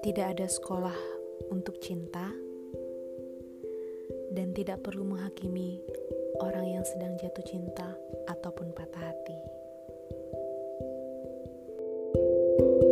Tidak ada sekolah untuk cinta, dan tidak perlu menghakimi orang yang sedang jatuh cinta ataupun patah hati. thank you